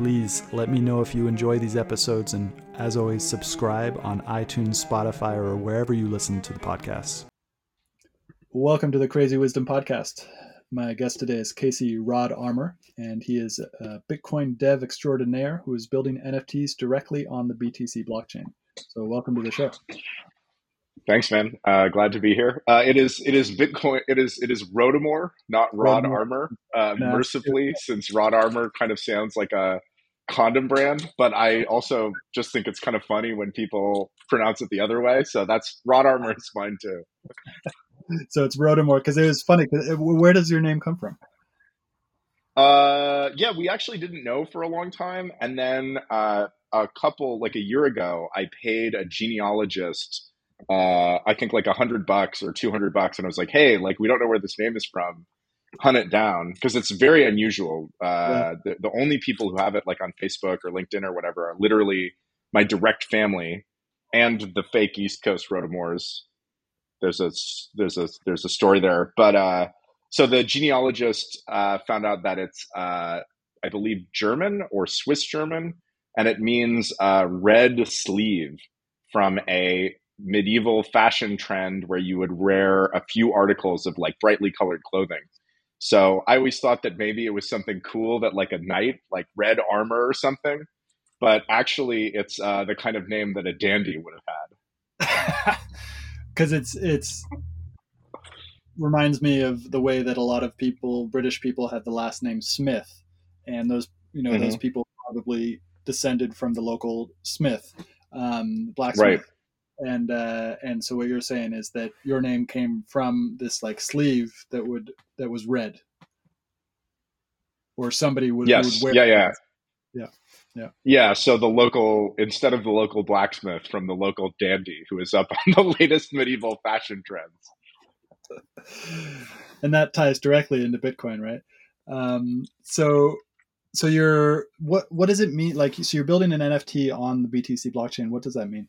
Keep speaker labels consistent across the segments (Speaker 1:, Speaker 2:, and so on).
Speaker 1: Please let me know if you enjoy these episodes, and as always, subscribe on iTunes, Spotify, or wherever you listen to the podcast. Welcome to the Crazy Wisdom Podcast. My guest today is Casey Rodarmor, and he is a Bitcoin dev extraordinaire who is building NFTs directly on the BTC blockchain. So, welcome to the show.
Speaker 2: Thanks, man. Uh, glad to be here. Uh, it is it is Bitcoin. It is it is Rodarmor, not Rod Rodarmor. Armor. Uh, no, mercifully, since Rod Armor kind of sounds like a condom brand, but I also just think it's kind of funny when people pronounce it the other way. So that's Rod Armor is fine too.
Speaker 1: so it's Rodarmor because it was funny. Where does your name come from?
Speaker 2: Uh, yeah, we actually didn't know for a long time, and then uh, a couple like a year ago, I paid a genealogist. Uh, I think like a hundred bucks or two hundred bucks, and I was like, "Hey, like we don't know where this name is from hunt it down because it's very unusual. Uh, yeah. the, the only people who have it like on Facebook or LinkedIn or whatever are literally my direct family and the fake East Coast Rodarmors. There's a there's a there's a story there, but uh, so the genealogist uh, found out that it's uh, I believe German or Swiss German, and it means uh, red sleeve from a medieval fashion trend where you would wear a few articles of like brightly colored clothing. So I always thought that maybe it was something cool that like a knight, like red armor or something. But actually, it's uh, the kind of name that a dandy would have
Speaker 1: had. Because it's it's reminds me of the way that a lot of people, British people, have the last name Smith, and those you know mm-hmm. those people probably descended from the local smith, um, blacksmith. Right and uh, and so what you're saying is that your name came from this like sleeve that would that was red, or somebody would,
Speaker 2: yes.
Speaker 1: would
Speaker 2: wear. Yeah, yeah,
Speaker 1: yeah, yeah.
Speaker 2: Yeah. So the local instead of the local blacksmith from the local dandy who is up on the latest medieval fashion trends.
Speaker 1: and that ties directly into Bitcoin, right? Um, so so you're what what does it mean like so you're building an nft on the btc blockchain what does that mean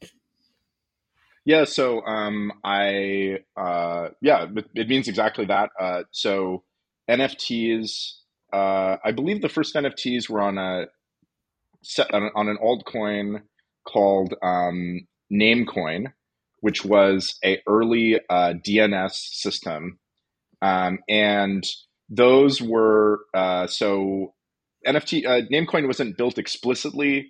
Speaker 2: yeah, so um, I uh, yeah, it, it, means exactly that. Uh, so NFTs, uh, I believe the first NFTs were on a set on, on an altcoin called um, Namecoin, which was a early uh, DNS system, um, and those were uh, so NFT uh, Namecoin wasn't built explicitly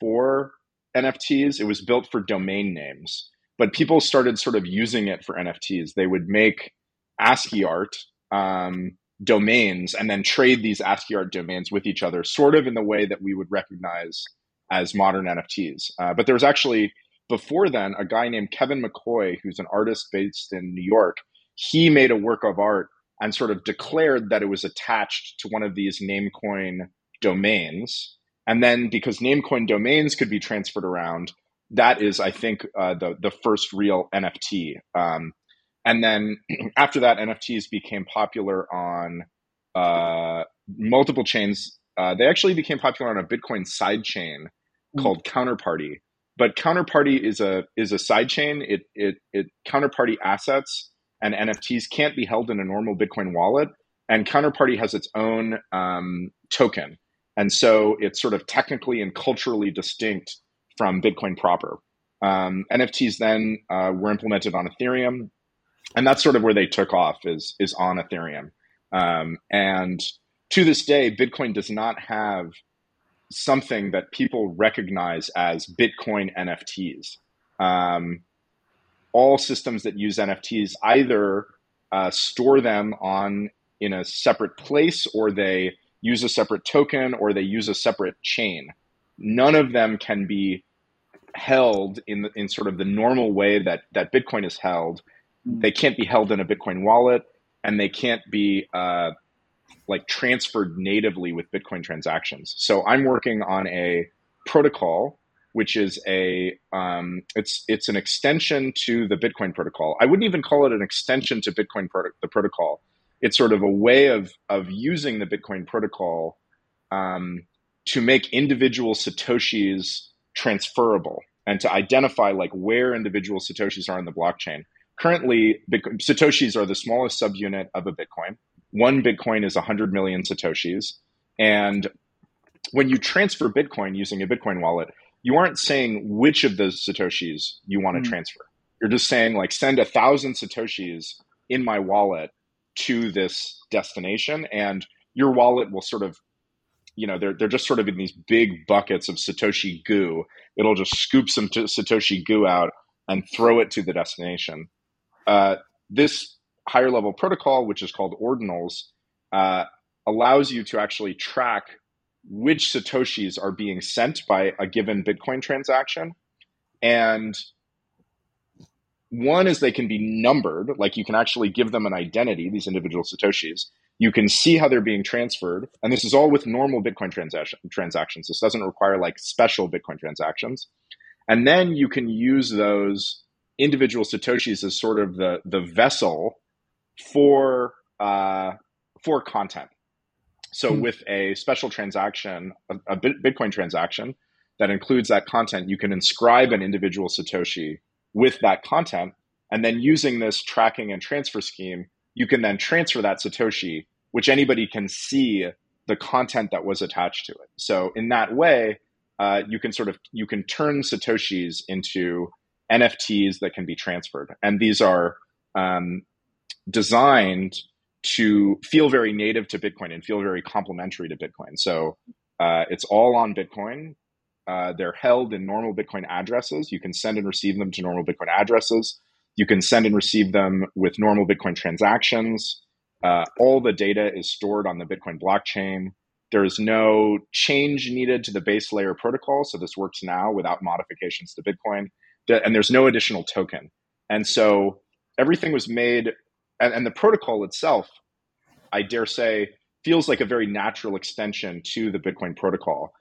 Speaker 2: for NFTs; it was built for domain names but people started sort of using it for NFTs. They would make ASCII art um, domains and then trade these ASCII art domains with each other, sort of in the way that we would recognize as modern NFTs. Uh, but there was actually before then a guy named Kevin McCoy, who's an artist based in New York. He made a work of art and sort of declared that it was attached to one of these Namecoin domains. And then because Namecoin domains could be transferred around, that is, I think, uh, the the first real NFT. Um, and then after that, NFTs became popular on uh, multiple chains. Uh, they actually became popular on a Bitcoin side chain mm. called Counterparty. But Counterparty is a is a side chain. It it it Counterparty assets and NFTs can't be held in a normal Bitcoin wallet. And Counterparty has its own um, token, and so it's sort of technically and culturally distinct from Bitcoin proper. Um, NFTs then uh, were implemented on Ethereum, and that's sort of where they took off is is on Ethereum. Um, and to this day, Bitcoin does not have something that people recognize as Bitcoin NFTs. Um, all systems that use NFTs either uh, store them on in a separate place, or they use a separate token, or they use a separate chain none of them can be held in the, in sort of the normal way that that Bitcoin is held. Mm. They can't be held in a Bitcoin wallet, and they can't be uh, like transferred natively with Bitcoin transactions. So I'm working on a protocol which is a um, it's it's an extension to the Bitcoin protocol. I wouldn't even call it an extension to Bitcoin proto- the protocol. It's sort of a way of of using the Bitcoin protocol um, to make individual satoshis transferable and to identify like where individual satoshis are in the blockchain. Currently, Bitcoin, satoshis are the smallest subunit of a Bitcoin. One Bitcoin is 100 million satoshis, and when you transfer Bitcoin using a Bitcoin wallet, you aren't saying which of those satoshis you want to mm. transfer. You're just saying like send a thousand satoshis in my wallet to this destination, and your wallet will sort of you know they're they're just sort of in these big buckets of satoshi goo. It'll just scoop some t- satoshi goo out and throw it to the destination. Uh, this higher level protocol which is called ordinals uh, allows you to actually track which satoshis are being sent by a given bitcoin transaction. And one is they can be numbered like you can actually give them an identity these individual satoshis you can see how they're being transferred. And this is all with normal Bitcoin transaction, transactions. This doesn't require like special Bitcoin transactions. And then you can use those individual Satoshis as sort of the, the vessel for, uh, for content. So hmm. with a special transaction, a, a Bitcoin transaction that includes that content, you can inscribe an individual Satoshi with that content. And then using this tracking and transfer scheme, you can then transfer that Satoshi, which anybody can see the content that was attached to it. So in that way, uh, you can sort of you can turn Satoshis into NFTs that can be transferred, and these are um, designed to feel very native to Bitcoin and feel very complementary to Bitcoin. So uh, it's all on Bitcoin. Uh, they're held in normal Bitcoin addresses. You can send and receive them to normal Bitcoin addresses. You can send and receive them with normal Bitcoin transactions. Uh, all the data is stored on the Bitcoin blockchain. There is no change needed to the base layer protocol. So this works now without modifications to Bitcoin. And there's no additional token. And so everything was made, and, and the protocol itself, I dare say, feels like a very natural extension to the Bitcoin protocol.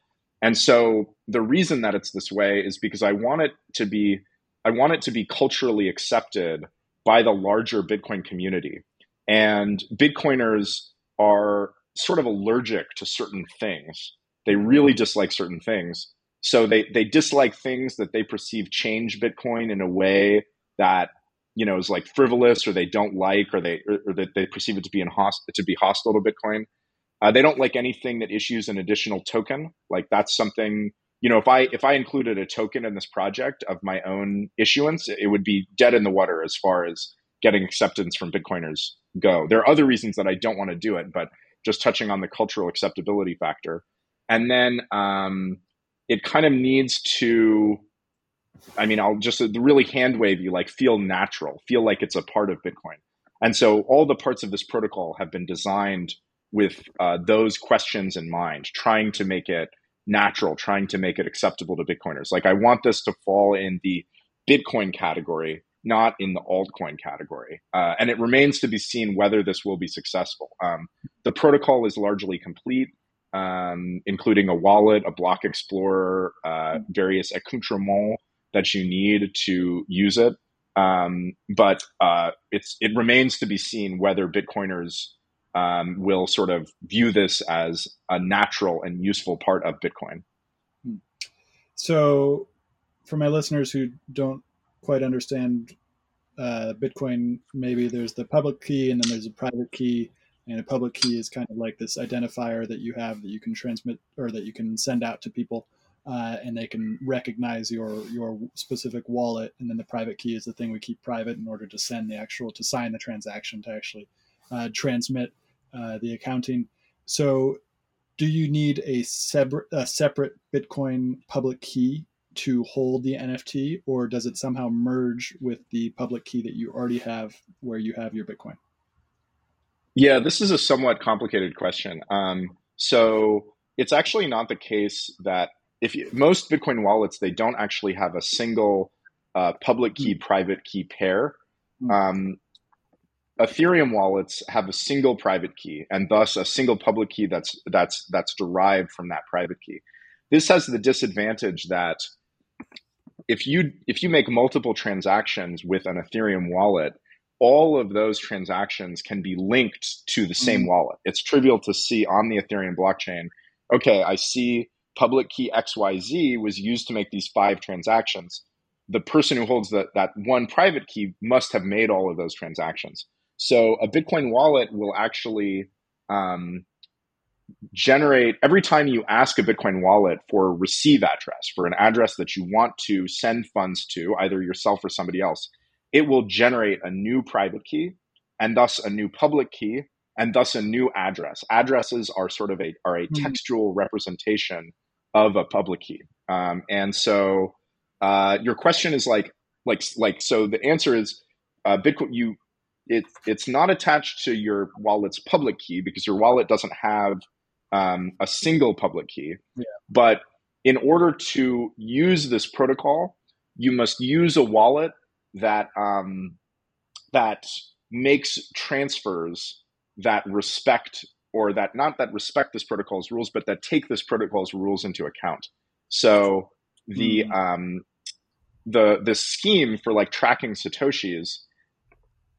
Speaker 2: And so the reason that it's this way is because I want it to be I want it to be culturally accepted by the larger Bitcoin community. And Bitcoiners are sort of allergic to certain things. They really dislike certain things. So they, they dislike things that they perceive change Bitcoin in a way that you know is like frivolous or they don't like or they or, or that they perceive it to be in host, to be hostile to Bitcoin. Uh, they don't like anything that issues an additional token. Like that's something you know, if I if I included a token in this project of my own issuance, it would be dead in the water as far as getting acceptance from Bitcoiners go. There are other reasons that I don't want to do it, but just touching on the cultural acceptability factor, and then um, it kind of needs to. I mean, I'll just really hand wave you, like feel natural, feel like it's a part of Bitcoin. And so all the parts of this protocol have been designed with uh, those questions in mind, trying to make it natural, trying to make it acceptable to Bitcoiners. Like I want this to fall in the Bitcoin category, not in the altcoin category. Uh, and it remains to be seen whether this will be successful. Um, the protocol is largely complete, um, including a wallet, a block explorer, uh, various accoutrements that you need to use it. Um, but uh, it's it remains to be seen whether Bitcoiners um, will sort of view this as a natural and useful part of Bitcoin. Hmm.
Speaker 1: So, for my listeners who don't quite understand uh, Bitcoin, maybe there's the public key and then there's a private key. And a public key is kind of like this identifier that you have that you can transmit or that you can send out to people. Uh, and they can recognize your your specific wallet. And then the private key is the thing we keep private in order to send the actual to sign the transaction to actually uh, transmit uh, the accounting. So, do you need a separate, a separate Bitcoin public key to hold the NFT, or does it somehow merge with the public key that you already have where you have your Bitcoin?
Speaker 2: Yeah, this is a somewhat complicated question. Um, so, it's actually not the case that if you, most Bitcoin wallets they don't actually have a single uh, public key private key pair. Hmm. Um, Ethereum wallets have a single private key and thus a single public key that's that's that's derived from that private key. This has the disadvantage that if you if you make multiple transactions with an Ethereum wallet, all of those transactions can be linked to the same mm-hmm. wallet. It's trivial to see on the Ethereum blockchain. Okay, I see public key XYZ was used to make these five transactions. The person who holds the, that one private key must have made all of those transactions. So a Bitcoin wallet will actually um, generate every time you ask a Bitcoin wallet for a receive address, for an address that you want to send funds to, either yourself or somebody else, it will generate a new private key and thus a new public key and thus a new address. Addresses are sort of a are a mm-hmm. textual representation of a public key. Um, and so uh, your question is like like like so the answer is uh, Bitcoin you it it's not attached to your wallet's public key because your wallet doesn't have um, a single public key. Yeah. But in order to use this protocol, you must use a wallet that um, that makes transfers that respect or that not that respect this protocol's rules, but that take this protocol's rules into account. So the mm. um, the the scheme for like tracking satoshis,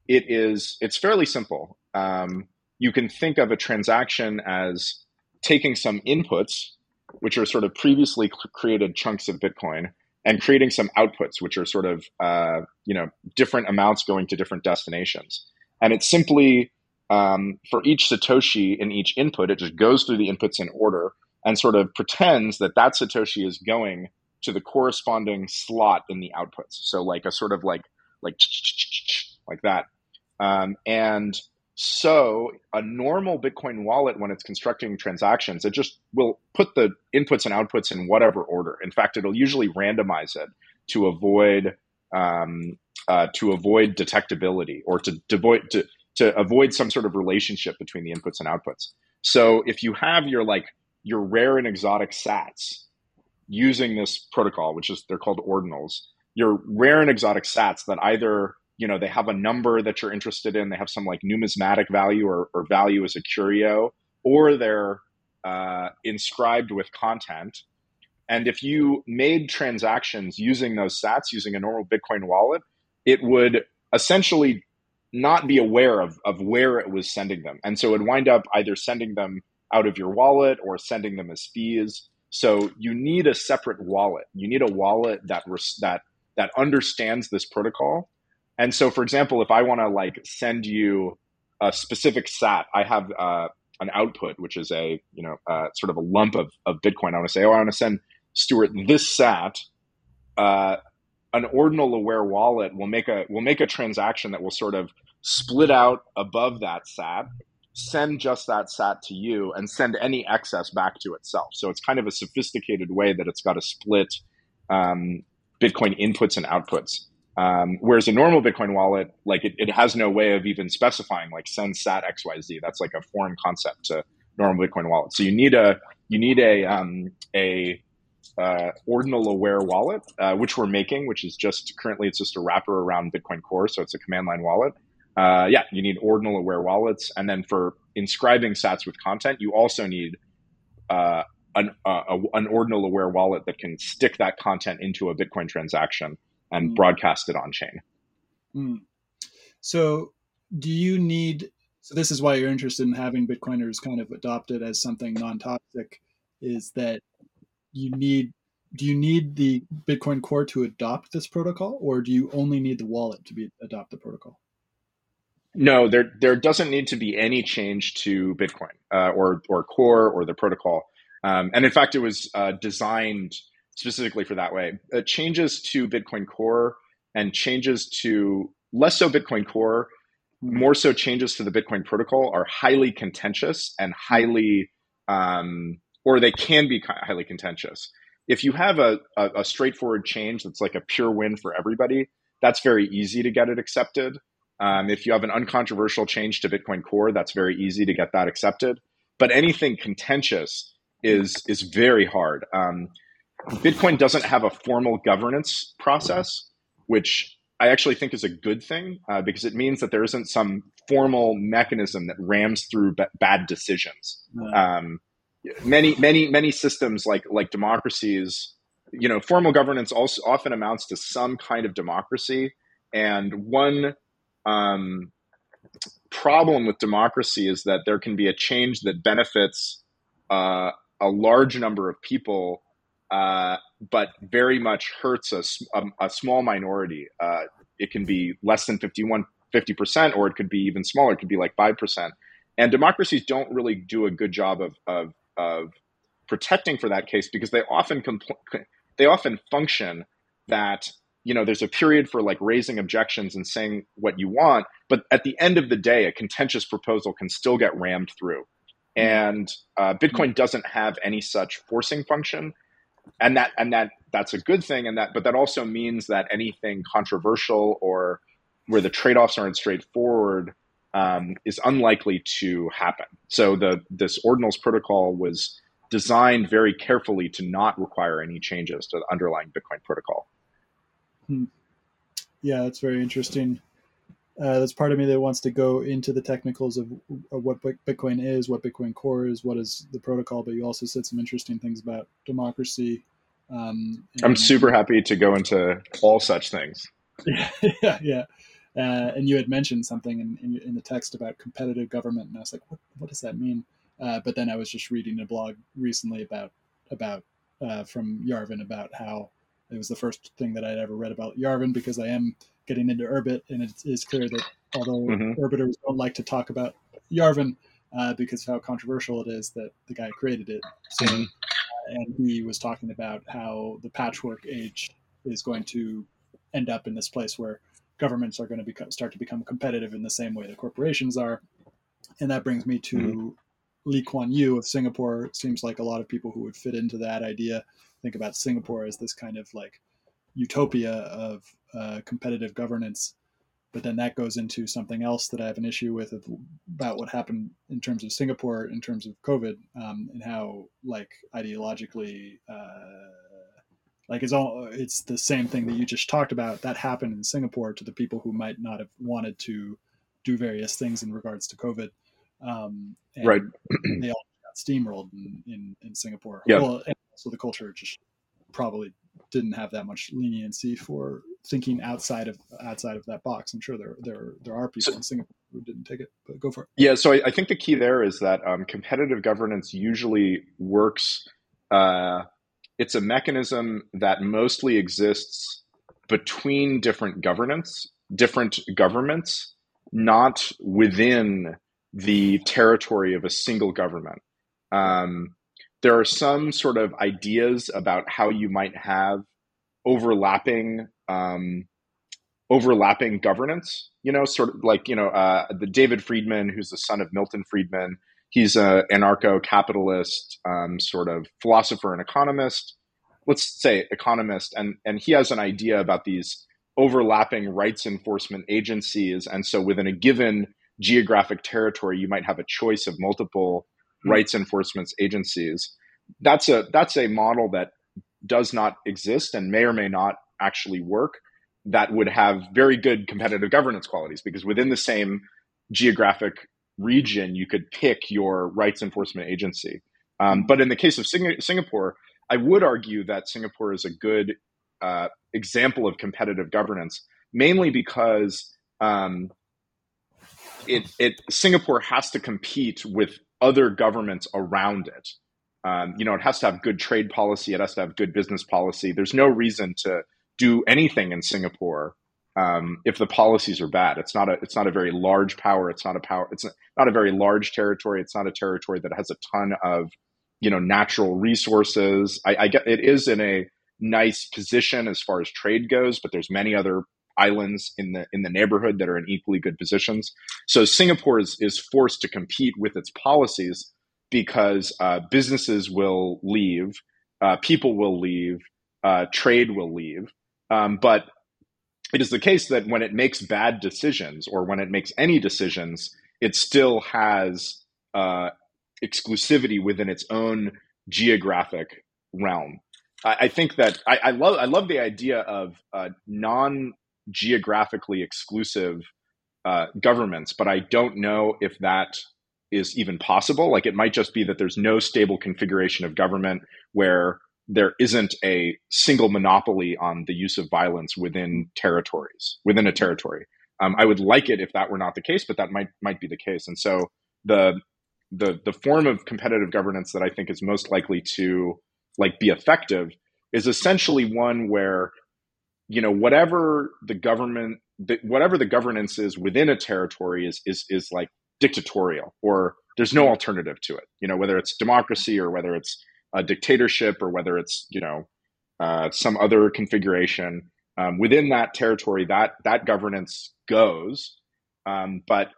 Speaker 2: it is it's fairly simple. Um, you can think of a transaction as taking some inputs, which are sort of previously created chunks of Bitcoin, and creating some outputs, which are sort of uh, you know different amounts going to different destinations. And it's simply um, for each satoshi in each input, it just goes through the inputs in order and sort of pretends that that satoshi is going to the corresponding slot in the outputs. So like a sort of like like like that. Um, and so a normal Bitcoin wallet, when it's constructing transactions, it just will put the inputs and outputs in whatever order. In fact, it'll usually randomize it to avoid um, uh, to avoid detectability or to, avoid to, to avoid some sort of relationship between the inputs and outputs. So if you have your like your rare and exotic sats using this protocol, which is they're called ordinals, your rare and exotic sats that either you know they have a number that you're interested in. They have some like numismatic value or, or value as a curio or they're uh, inscribed with content. And if you made transactions using those sats using a normal bitcoin wallet it would essentially not be aware of, of where it was sending them. And so it would wind up either sending them out of your wallet or sending them as fees. So you need a separate wallet. You need a wallet that res- that that understands this protocol and so, for example, if I want to like send you a specific SAT, I have uh, an output, which is a you know uh, sort of a lump of, of Bitcoin. I want to say, oh, I want to send Stewart this SAT. Uh, an ordinal aware wallet will make a will make a transaction that will sort of split out above that SAT, send just that SAT to you, and send any excess back to itself. So it's kind of a sophisticated way that it's got to split um, Bitcoin inputs and outputs. Um, whereas a normal Bitcoin wallet, like it, it has no way of even specifying like send sat XYZ. That's like a foreign concept to normal Bitcoin wallet. So you need a you need a um, a uh, ordinal aware wallet, uh, which we're making, which is just currently it's just a wrapper around Bitcoin Core, so it's a command line wallet. Uh, yeah, you need ordinal aware wallets, and then for inscribing Sats with content, you also need uh, an, uh, an ordinal aware wallet that can stick that content into a Bitcoin transaction and mm. broadcast it on chain.
Speaker 1: Mm. So, do you need? So, this is why you're interested in having Bitcoiners kind of adopted as something non-toxic. Is that you need? Do you need the Bitcoin core to adopt this protocol, or do you only need the wallet to be adopt the protocol?
Speaker 2: No, there there doesn't need to be any change to Bitcoin uh, or or core or the protocol. Um, and in fact, it was uh, designed specifically for that way. Uh, changes to Bitcoin Core and changes to less so Bitcoin Core, more so changes to the Bitcoin protocol are highly contentious and highly, um, or they can be highly contentious. If you have a, a, a straightforward change that's like a pure win for everybody, that's very easy to get it accepted. Um, if you have an uncontroversial change to Bitcoin Core, that's very easy to get that accepted. But anything contentious is is very hard. Um, Bitcoin doesn't have a formal governance process, which I actually think is a good thing uh, because it means that there isn't some formal mechanism that rams through b- bad decisions. Um, many, many, many systems like like democracies you know, formal governance also often amounts to some kind of democracy. And one um, problem with democracy is that there can be a change that benefits uh, a large number of people, uh, but very much hurts a, a, a small minority. Uh, it can be less than 51, 50%, or it could be even smaller. It could be like 5%. And democracies don't really do a good job of, of, of protecting for that case because they often compl- they often function that you know there's a period for like raising objections and saying what you want but at the end of the day a contentious proposal can still get rammed through and uh, bitcoin doesn't have any such forcing function and that and that that's a good thing and that but that also means that anything controversial or where the trade-offs aren't straightforward um, is unlikely to happen so the this ordinals protocol was designed very carefully to not require any changes to the underlying bitcoin protocol
Speaker 1: Hmm. Yeah, that's very interesting. Uh, there's part of me that wants to go into the technicals of, of, what Bitcoin is, what Bitcoin Core is, what is the protocol. But you also said some interesting things about democracy.
Speaker 2: Um, I'm super happy to go into all such things.
Speaker 1: yeah, yeah. Uh, and you had mentioned something in, in, in, the text about competitive government, and I was like, what, what does that mean? Uh, but then I was just reading a blog recently about about uh, from Yarvin about how it was the first thing that I'd ever read about Yarvin because I am getting into Urbit, and it is clear that although mm-hmm. Urbiters don't like to talk about Yarvin uh, because of how controversial it is that the guy created it. So, mm-hmm. uh, and he was talking about how the patchwork age is going to end up in this place where governments are going to become, start to become competitive in the same way that corporations are. And that brings me to mm-hmm. Lee Kuan Yew of Singapore. It seems like a lot of people who would fit into that idea think about Singapore as this kind of like utopia of uh, competitive governance. But then that goes into something else that I have an issue with about what happened in terms of Singapore, in terms of COVID, um, and how like ideologically, uh, like it's all it's the same thing that you just talked about that happened in Singapore to the people who might not have wanted to do various things in regards to COVID. Um,
Speaker 2: right.
Speaker 1: they all got steamrolled in, in, in Singapore.
Speaker 2: Yeah. Well,
Speaker 1: so the culture just probably didn't have that much leniency for thinking outside of outside of that box. I'm sure there there there are people so, in Singapore who didn't take it, but go for it.
Speaker 2: Yeah, so I, I think the key there is that um, competitive governance usually works. Uh, it's a mechanism that mostly exists between different governance, different governments, not within the territory of a single government. Um, there are some sort of ideas about how you might have overlapping um, overlapping governance. You know, sort of like you know uh, the David Friedman, who's the son of Milton Friedman. He's a anarcho-capitalist um, sort of philosopher and economist. Let's say economist, and and he has an idea about these overlapping rights enforcement agencies, and so within a given geographic territory, you might have a choice of multiple Hmm. rights enforcement agencies. That's a that's a model that does not exist and may or may not actually work. That would have very good competitive governance qualities because within the same geographic region, you could pick your rights enforcement agency. Um, but in the case of Sing- Singapore, I would argue that Singapore is a good uh, example of competitive governance, mainly because um, it, it Singapore has to compete with other governments around it. Um, you know, it has to have good trade policy. It has to have good business policy. There's no reason to do anything in Singapore um, if the policies are bad. It's not a it's not a very large power. It's not a power. It's not a very large territory. It's not a territory that has a ton of you know natural resources. I, I get it is in a nice position as far as trade goes, but there's many other islands in the in the neighborhood that are in equally good positions. So Singapore is is forced to compete with its policies because uh, businesses will leave, uh, people will leave, uh, trade will leave. Um, but it is the case that when it makes bad decisions or when it makes any decisions, it still has uh, exclusivity within its own geographic realm. I, I think that I, I, love I love the idea of uh, non geographically exclusive uh, governments, but I don't know if that is even possible. Like it might just be that there's no stable configuration of government where there isn't a single monopoly on the use of violence within territories within a territory. Um, I would like it if that were not the case, but that might might be the case. And so the the the form of competitive governance that I think is most likely to like be effective is essentially one where you know whatever the government whatever the governance is within a territory is is is like dictatorial or there's no alternative to it you know whether it's democracy or whether it's a dictatorship or whether it's you know uh, some other configuration um, within that territory that that governance goes. Um, but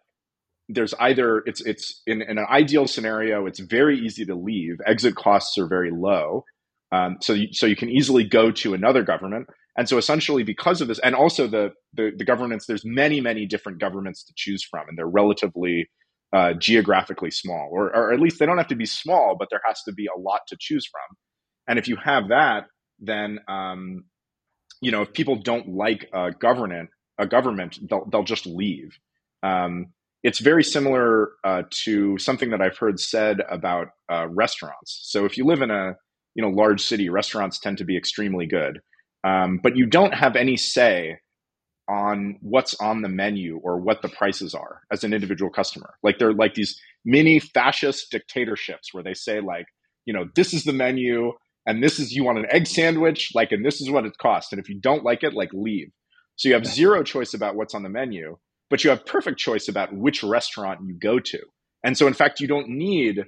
Speaker 2: there's either it's it's in, in, an ideal scenario it's very easy to leave. Exit costs are very low. Um, so you, so you can easily go to another government. And so essentially because of this and also the, the, the governments there's many many different governments to choose from and they're relatively uh, geographically small or, or at least they don't have to be small but there has to be a lot to choose from. And if you have that then um, you know if people don't like a government a government they'll, they'll just leave. Um, it's very similar uh, to something that i've heard said about uh, restaurants. So if you live in a you know large city restaurants tend to be extremely good. Um, but you don't have any say on what's on the menu or what the prices are as an individual customer. Like they're like these mini fascist dictatorships where they say like, you know, this is the menu and this is you want an egg sandwich, like, and this is what it costs. And if you don't like it, like leave. So you have zero choice about what's on the menu, but you have perfect choice about which restaurant you go to. And so in fact, you don't need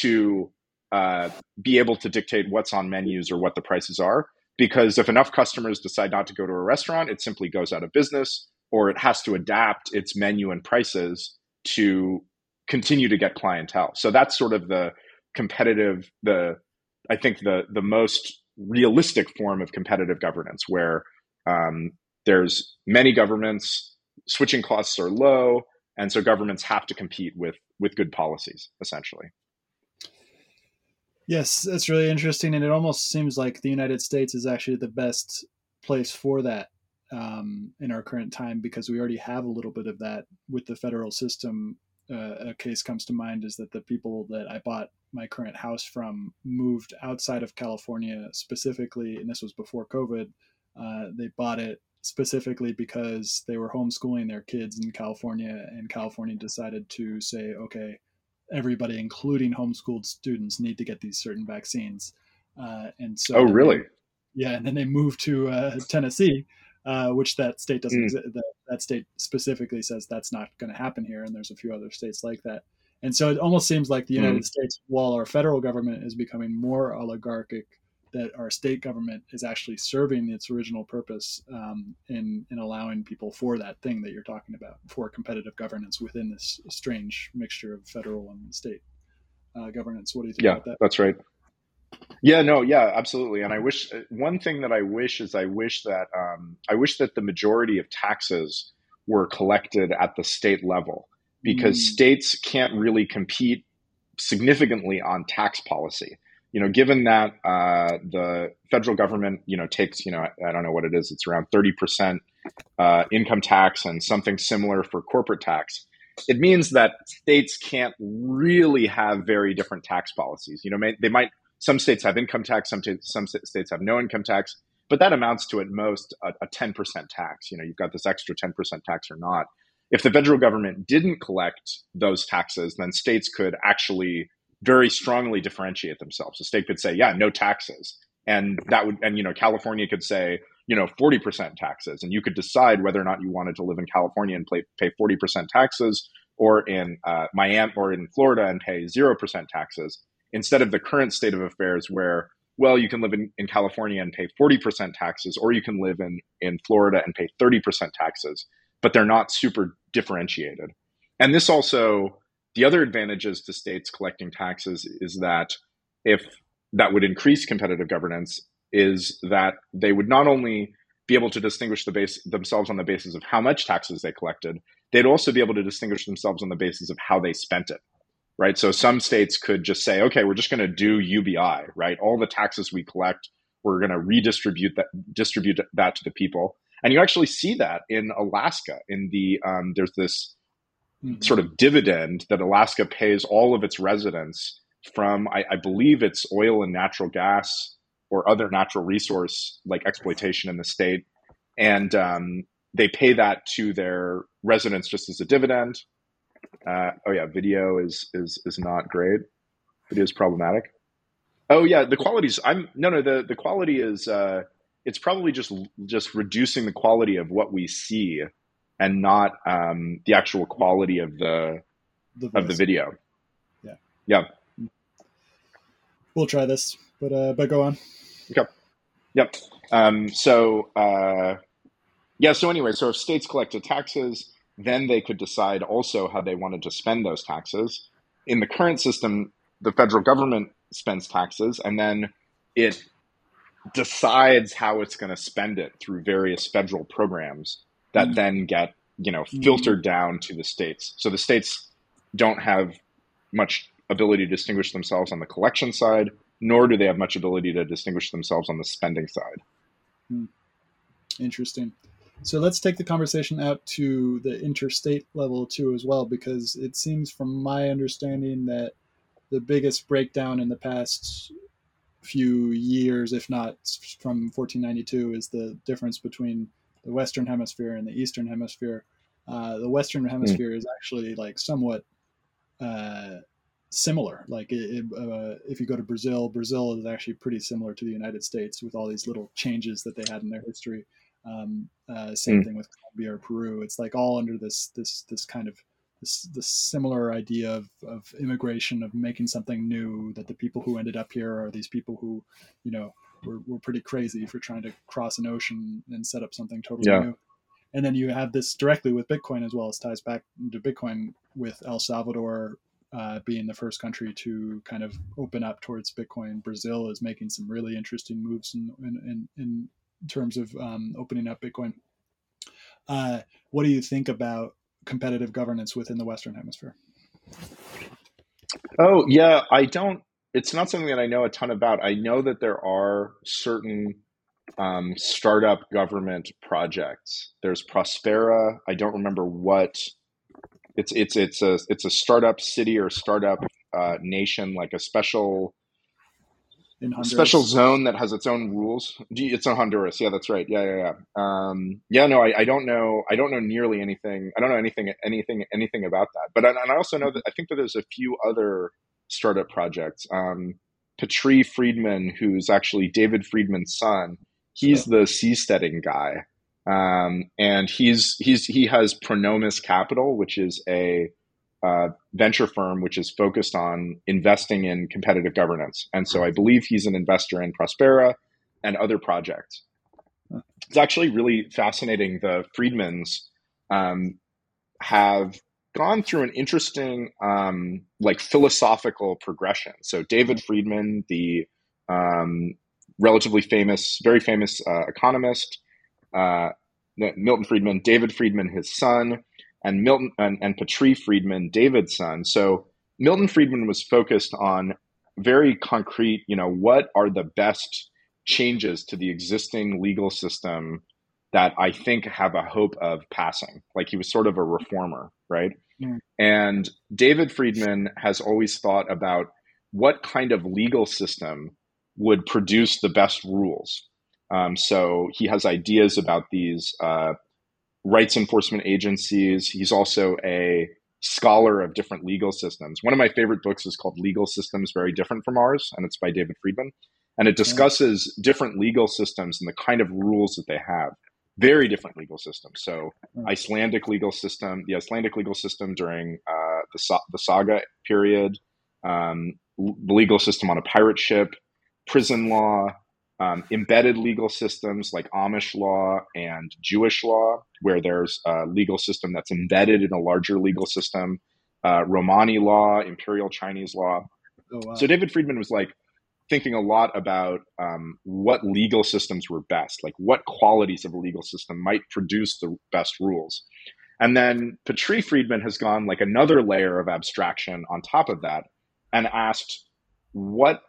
Speaker 2: to uh, be able to dictate what's on menus or what the prices are because if enough customers decide not to go to a restaurant, it simply goes out of business or it has to adapt its menu and prices to continue to get clientele. So that's sort of the competitive, the I think the the most realistic form of competitive governance where um, there's many governments, switching costs are low, and so governments have to compete with with good policies essentially.
Speaker 1: Yes, that's really interesting, and it almost seems like the United States is actually the best place for that um, in our current time because we already have a little bit of that with the federal system. Uh, a case comes to mind is that the people that I bought my current house from moved outside of California specifically, and this was before COVID. Uh, they bought it specifically because they were homeschooling their kids in California, and California decided to say, okay, everybody, including homeschooled students, need to get these certain vaccines. Uh, and so,
Speaker 2: oh, really?
Speaker 1: They, yeah, and then they moved to uh, Tennessee, uh, which that state doesn't. Mm. That, that state specifically says that's not going to happen here, and there's a few other states like that. And so it almost seems like the United mm. States, while our federal government is becoming more oligarchic that our state government is actually serving its original purpose um, in in allowing people for that thing that you're talking about for competitive governance within this strange mixture of federal and state uh, governance. What do you think
Speaker 2: yeah,
Speaker 1: about that?
Speaker 2: That's right. Yeah, no, yeah, absolutely. And I wish one thing that I wish is I wish that um, I wish that the majority of taxes were collected at the state level because mm. states can't really compete significantly on tax policy you know, given that uh, the federal government, you know, takes, you know, I, don't know what it is, it's around 30% uh, income tax and something similar for corporate tax, it means that states can't really have very different tax policies. You know, may, they might, some states have income tax, some, t- some states have no income tax, but that amounts to at most a, a 10% tax. You know, you've got this extra 10% tax or not. If the federal government didn't collect those taxes, then states could actually very strongly differentiate themselves. The state could say, yeah, no taxes. And that would, and, you know, California could say, you know, 40% taxes. And you could decide whether or not you wanted to live in California and pay, pay 40% taxes or in uh, Miami or in Florida and pay 0% taxes instead of the current state of affairs where, well, you can live in, in California and pay 40% taxes, or you can live in, in Florida and pay 30% taxes, but they're not super differentiated. And this also, the other advantages to states collecting taxes is that if that would increase competitive governance, is that they would not only be able to distinguish the base themselves on the basis of how much taxes they collected, they'd also be able to distinguish themselves on the basis of how they spent it. Right. So some states could just say, okay, we're just going to do UBI, right? All the taxes we collect, we're going to redistribute that distribute that to the people. And you actually see that in Alaska. In the um, there's this mm-hmm. sort of dividend that Alaska pays all of its residents from, I, I, believe it's oil and natural gas or other natural resource like exploitation in the state, and um, they pay that to their residents just as a dividend. Uh, oh yeah, video is is is not great. Video is problematic. Oh yeah, the quality's. I'm no no the the quality is. Uh, it's probably just just reducing the quality of what we see, and not um, the actual quality of the, the of the video.
Speaker 1: Yeah.
Speaker 2: Yeah.
Speaker 1: We'll try this, but uh, but go on.
Speaker 2: Okay. Yep. Um, so uh, yeah. So anyway, so if states collected taxes, then they could decide also how they wanted to spend those taxes. In the current system, the federal government spends taxes, and then it decides how it's going to spend it through various federal programs that mm. then get you know mm. filtered down to the states. So the states don't have much ability to distinguish themselves on the collection side, nor do they have much ability to distinguish themselves on the spending side.
Speaker 1: Hmm. Interesting. So let's take the conversation out to the interstate level too, as well, because it seems, from my understanding, that the biggest breakdown in the past few years, if not from 1492, is the difference between the Western Hemisphere and the Eastern Hemisphere. Uh, the Western hmm. Hemisphere mm. is actually like somewhat uh, similar. Like it, uh, if you go to Brazil, Brazil is actually pretty similar to the United States with all these little changes that they had in their history. Um, uh, same mm. thing with Colombia or Peru. It's like all under this this this kind of this, this similar idea of, of immigration of making something new that the people who ended up here are these people who you know were, were pretty crazy for trying to cross an ocean and set up something totally yeah. new and then you have this directly with bitcoin as well as ties back to bitcoin with el salvador uh, being the first country to kind of open up towards bitcoin brazil is making some really interesting moves in, in, in, terms of um, opening up bitcoin uh, what do you think about competitive governance within the Western Hemisphere?
Speaker 2: Oh yeah, I don't. It's not something that I know a ton about. I know that there are certain um, startup government projects. There's Prospera. I don't remember what. It's it's it's a it's a startup city or startup uh, nation, like a special in Special zone that has its own rules. It's in Honduras. Yeah, that's right. Yeah, yeah, yeah. Um, yeah, no, I, I, don't know. I don't know nearly anything. I don't know anything, anything, anything about that. But and I also know that I think that there's a few other startup projects. Um, Patri Friedman, who's actually David Friedman's son, he's the seasteading guy, um, and he's he's he has Pronomus Capital, which is a uh, venture firm which is focused on investing in competitive governance. And so I believe he's an investor in Prospera and other projects. It's actually really fascinating. The Friedmans um, have gone through an interesting, um, like philosophical progression. So David Friedman, the um, relatively famous, very famous uh, economist, uh, Milton Friedman, David Friedman, his son, and Milton and, and Friedman, David's son. So Milton Friedman was focused on very concrete, you know, what are the best changes to the existing legal system that I think have a hope of passing. Like he was sort of a reformer, right? Mm. And David Friedman has always thought about what kind of legal system would produce the best rules. Um, so he has ideas about these uh, rights enforcement agencies. He's also a scholar of different legal systems. One of my favorite books is called Legal Systems Very Different from Ours, and it's by David Friedman. And it discusses yeah. different legal systems and the kind of rules that they have. Very different legal systems. So, Icelandic legal system, the Icelandic legal system during uh, the, the saga period, um, the legal system on a pirate ship, prison law, um, embedded legal systems like Amish law and Jewish law, where there's a legal system that's embedded in a larger legal system, uh, Romani law, Imperial Chinese law. Oh, wow. So David Friedman was like thinking a lot about um, what legal systems were best, like what qualities of a legal system might produce the best rules. And then Patri Friedman has gone like another layer of abstraction on top of that and asked what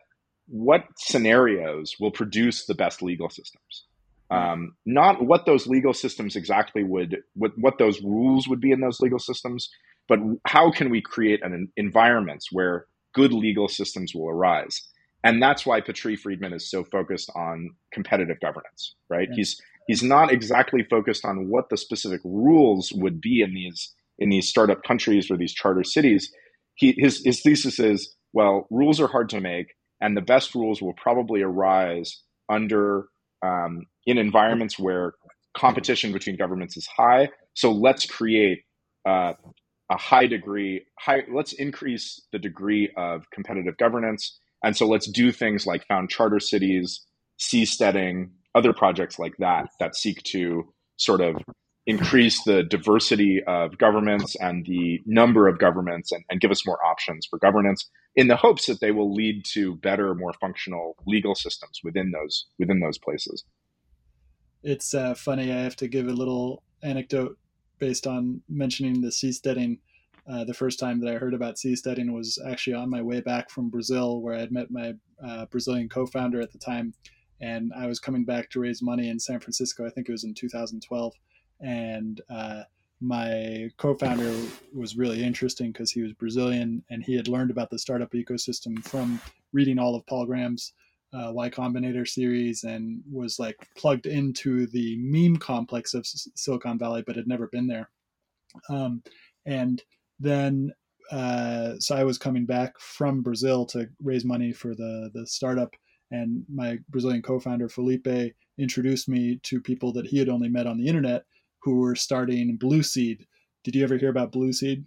Speaker 2: what scenarios will produce the best legal systems um, not what those legal systems exactly would what, what those rules would be in those legal systems but how can we create an environments where good legal systems will arise and that's why Patri Friedman is so focused on competitive governance, right? Yeah. He's he's not exactly focused on what the specific rules would be in these in these startup countries or these charter cities. He his his thesis is well, rules are hard to make, and the best rules will probably arise under um, in environments where competition between governments is high. So let's create uh, a high degree, high. Let's increase the degree of competitive governance, and so let's do things like found charter cities, seasteading, other projects like that that seek to sort of increase the diversity of governments and the number of governments and, and, give us more options for governance in the hopes that they will lead to better more functional legal systems within those within those places.
Speaker 1: It's uh, funny i have to give a little anecdote based on mentioning the seasteading uh, the first time that i heard about seasteading was actually on my way back from brazil where i had met my uh, brazilian co-founder at the time and i was coming back to raise money in san francisco i think it was in 2012 and uh, my co-founder was really interesting because he was Brazilian and he had learned about the startup ecosystem from reading all of Paul Graham's uh, Y Combinator series and was like plugged into the meme complex of S- Silicon Valley, but had never been there. Um, and then, uh, so I was coming back from Brazil to raise money for the the startup, and my Brazilian co-founder Felipe introduced me to people that he had only met on the internet who were starting Blueseed. Did you ever hear about Blueseed?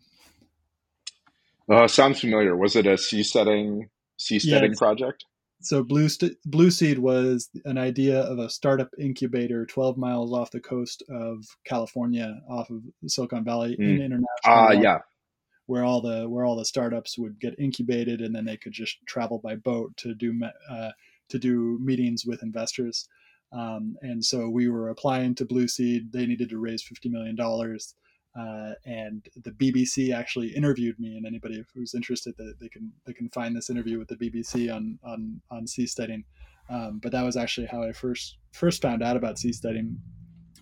Speaker 2: Uh, sounds familiar. Was it a seasteading seasteading project?
Speaker 1: So Blue St- Blueseed was an idea of a startup incubator 12 miles off the coast of California, off of Silicon Valley mm. in international.
Speaker 2: Ah, uh, yeah.
Speaker 1: Where all the where all the startups would get incubated, and then they could just travel by boat to do uh, to do meetings with investors. Um, and so we were applying to Blueseed. They needed to raise $50 million. Uh, and the BBC actually interviewed me, and anybody who's interested, that they can they can find this interview with the BBC on on on seasteading. Um, but that was actually how I first first found out about seasteading,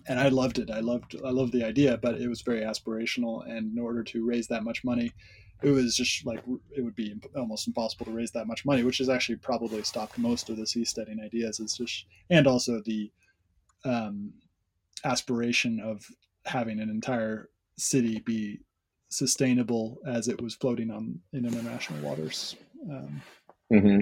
Speaker 1: and I loved it. I loved I loved the idea, but it was very aspirational, and in order to raise that much money, it was just like it would be almost impossible to raise that much money, which has actually probably stopped most of the seasteading ideas. It's just and also the um, aspiration of having an entire city be sustainable as it was floating on in international waters. Um,
Speaker 2: mm-hmm.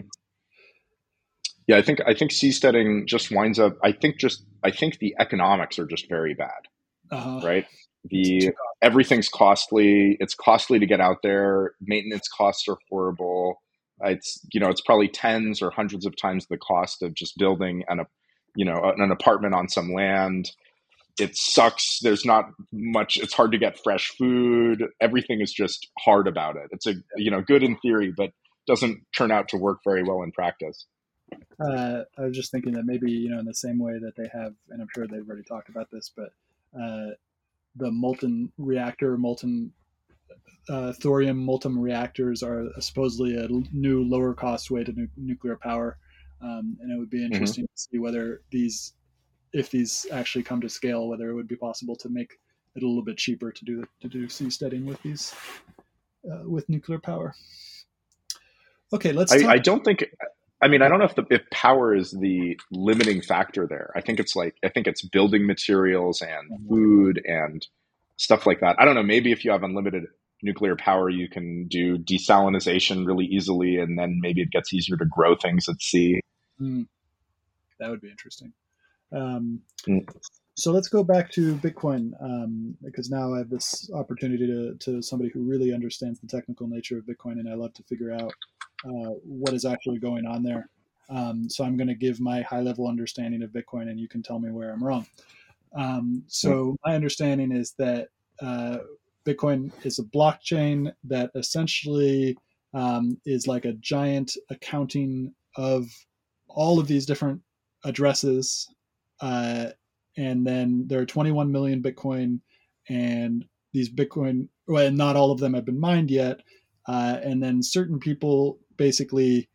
Speaker 2: Yeah, I think I think seasteading just winds up. I think just I think the economics are just very bad, uh-huh. right? the everything's costly it's costly to get out there maintenance costs are horrible it's you know it's probably tens or hundreds of times the cost of just building an you know an apartment on some land it sucks there's not much it's hard to get fresh food everything is just hard about it it's a you know good in theory but doesn't turn out to work very well in practice
Speaker 1: uh, i was just thinking that maybe you know in the same way that they have and i'm sure they've already talked about this but uh, the molten reactor, molten uh, thorium molten reactors are supposedly a new lower cost way to nu- nuclear power, um, and it would be mm-hmm. interesting mm-hmm. to see whether these, if these actually come to scale, whether it would be possible to make it a little bit cheaper to do to do seasteading with these uh, with nuclear power. Okay, let's.
Speaker 2: I, I, don't think. I mean, I don't know if the if power is the limiting factor there. I think it's like I think it's building materials and mm-hmm. food and stuff like that. I don't know. Maybe if you have unlimited nuclear power, you can do desalination really easily, and then maybe it gets easier to grow things at sea.
Speaker 1: Mm. That would be interesting. Um, mm. So let's go back to Bitcoin um, because now I have this opportunity to, to somebody who really understands the technical nature of Bitcoin, and I love to figure out uh, what is actually going on there. Um, so I'm going to give my high level understanding of Bitcoin, and you can tell me where I'm wrong. Um, so my understanding is that uh, Bitcoin is a blockchain that essentially um, is like a giant accounting of all of these different addresses, uh, and then there are 21 million Bitcoin, and these Bitcoin, well, not all of them have been mined yet, uh, and then certain people basically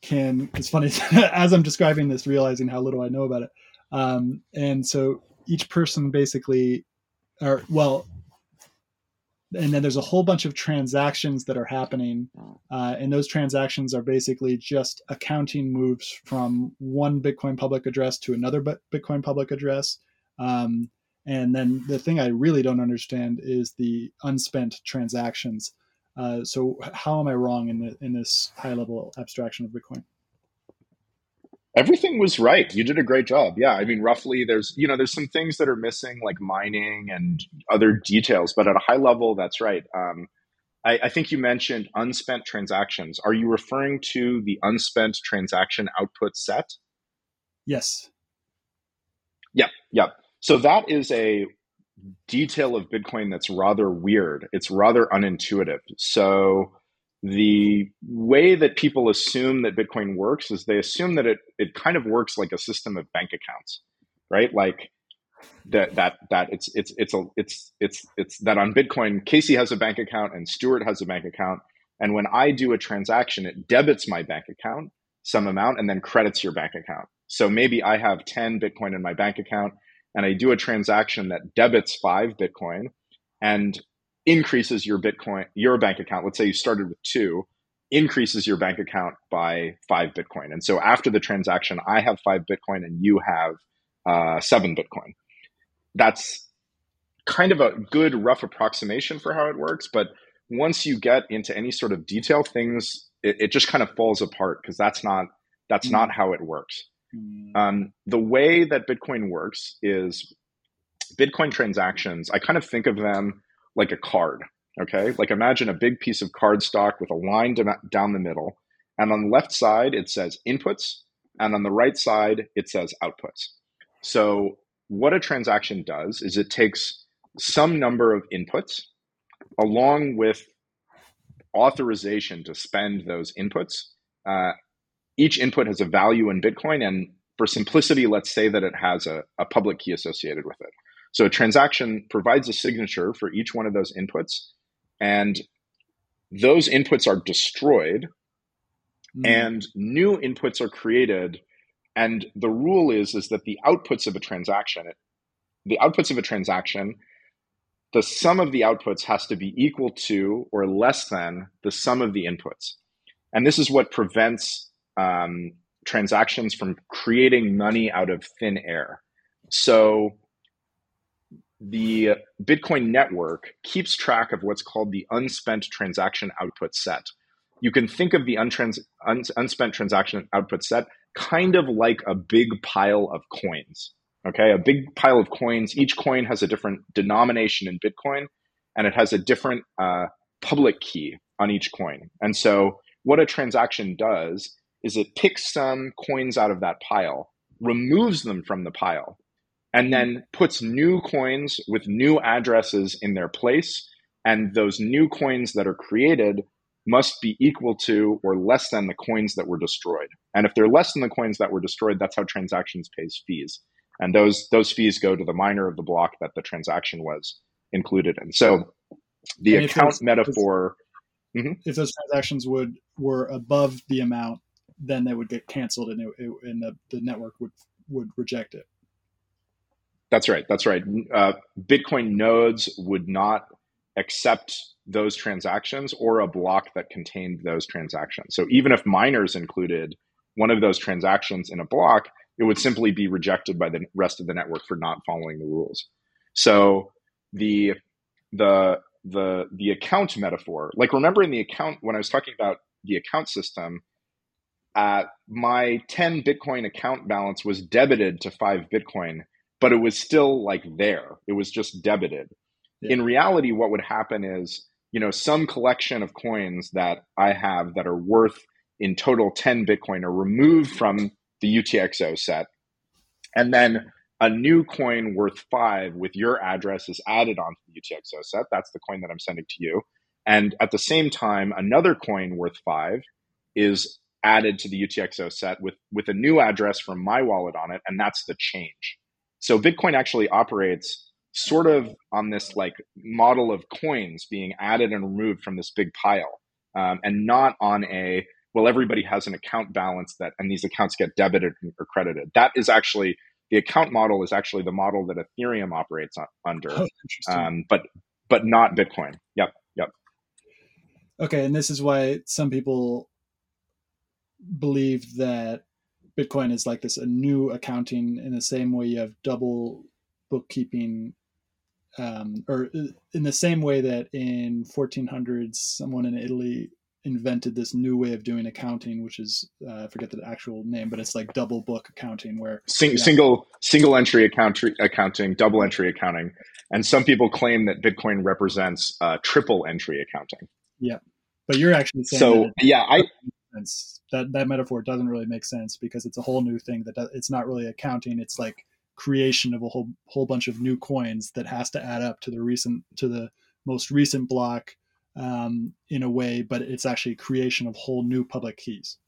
Speaker 1: can. It's funny as I'm describing this, realizing how little I know about it. Um, and so each person basically, or well, and then there's a whole bunch of transactions that are happening uh, and those transactions are basically just accounting moves from one bitcoin public address to another bitcoin public address um, and then the thing i really don't understand is the unspent transactions uh, so how am i wrong in, the, in this high level abstraction of bitcoin
Speaker 2: Everything was right. You did a great job. Yeah, I mean, roughly, there's you know, there's some things that are missing, like mining and other details, but at a high level, that's right. Um, I, I think you mentioned unspent transactions. Are you referring to the unspent transaction output set?
Speaker 1: Yes.
Speaker 2: Yeah, yeah. So that is a detail of Bitcoin that's rather weird. It's rather unintuitive. So the way that people assume that Bitcoin works is they assume that it it kind of works like a system of bank accounts, right? Like that that that it's it's it's a it's it's it's that on Bitcoin, Casey has a bank account and Stewart has a bank account, and when I do a transaction, it debits my bank account some amount and then credits your bank account. So maybe I have 10 Bitcoin in my bank account and I do a transaction that debits five Bitcoin and increases your Bitcoin, your bank account. Let's say you started with two, increases your bank account by five Bitcoin. And so after the transaction, I have five Bitcoin and you have uh, seven Bitcoin. That's kind of a good rough approximation for how it works. But once you get into any sort of detail, things it, it just kind of falls apart because that's not that's mm. not how it works. Mm. Um, the way that Bitcoin works is Bitcoin transactions. I kind of think of them like a card. Okay. Like imagine a big piece of cardstock with a line down the middle. And on the left side, it says inputs. And on the right side, it says outputs. So what a transaction does is it takes some number of inputs along with authorization to spend those inputs. Uh, each input has a value in Bitcoin. And for simplicity, let's say that it has a, a public key associated with it. So a transaction provides a signature for each one of those inputs, and those inputs are destroyed, mm. and new inputs are created. And the rule is is that the outputs of a transaction, the outputs of a transaction, the sum of the outputs has to be equal to or less than the sum of the inputs. And this is what prevents um, transactions from creating money out of thin air. So the Bitcoin network keeps track of what's called the unspent transaction output set. You can think of the untrans- un- unspent transaction output set kind of like a big pile of coins. Okay, a big pile of coins. Each coin has a different denomination in Bitcoin, and it has a different uh, public key on each coin. And so, what a transaction does is it picks some coins out of that pile, removes them from the pile, and then puts new coins with new addresses in their place. And those new coins that are created must be equal to or less than the coins that were destroyed. And if they're less than the coins that were destroyed, that's how transactions pays fees. And those those fees go to the miner of the block that the transaction was included in. So the account metaphor.
Speaker 1: If, mm-hmm. if those transactions would were above the amount, then they would get canceled, and, it, it, and the, the network would would reject it.
Speaker 2: That's right. That's right. Uh, Bitcoin nodes would not accept those transactions or a block that contained those transactions. So even if miners included one of those transactions in a block, it would simply be rejected by the rest of the network for not following the rules. So the the the the account metaphor, like remember in the account when I was talking about the account system, uh, my 10 Bitcoin account balance was debited to five Bitcoin but it was still like there. It was just debited. Yeah. In reality, what would happen is, you know, some collection of coins that I have that are worth in total 10 Bitcoin are removed from the UTXO set. And then a new coin worth five with your address is added onto the UTXO set. That's the coin that I'm sending to you. And at the same time, another coin worth five is added to the UTXO set with, with a new address from my wallet on it. And that's the change. So Bitcoin actually operates sort of on this like model of coins being added and removed from this big pile, um, and not on a well everybody has an account balance that and these accounts get debited or credited. That is actually the account model is actually the model that Ethereum operates on, under. Oh, um, but but not Bitcoin. Yep, yep.
Speaker 1: Okay, and this is why some people believe that Bitcoin is like this a new accounting in the same way you have double bookkeeping, um, or uh, in the same way that in 1400s someone in Italy invented this new way of doing accounting, which is uh, I forget the actual name, but it's like double book accounting, where
Speaker 2: Sing, single single entry account, accounting, double entry accounting, and some people claim that Bitcoin represents uh, triple entry accounting.
Speaker 1: Yeah, but you're actually saying
Speaker 2: so. yeah, I
Speaker 1: that that metaphor doesn't really make sense because it's a whole new thing that does, it's not really accounting. It's like creation of a whole whole bunch of new coins that has to add up to the recent to the most recent block um, in a way, but it's actually creation of whole new public keys.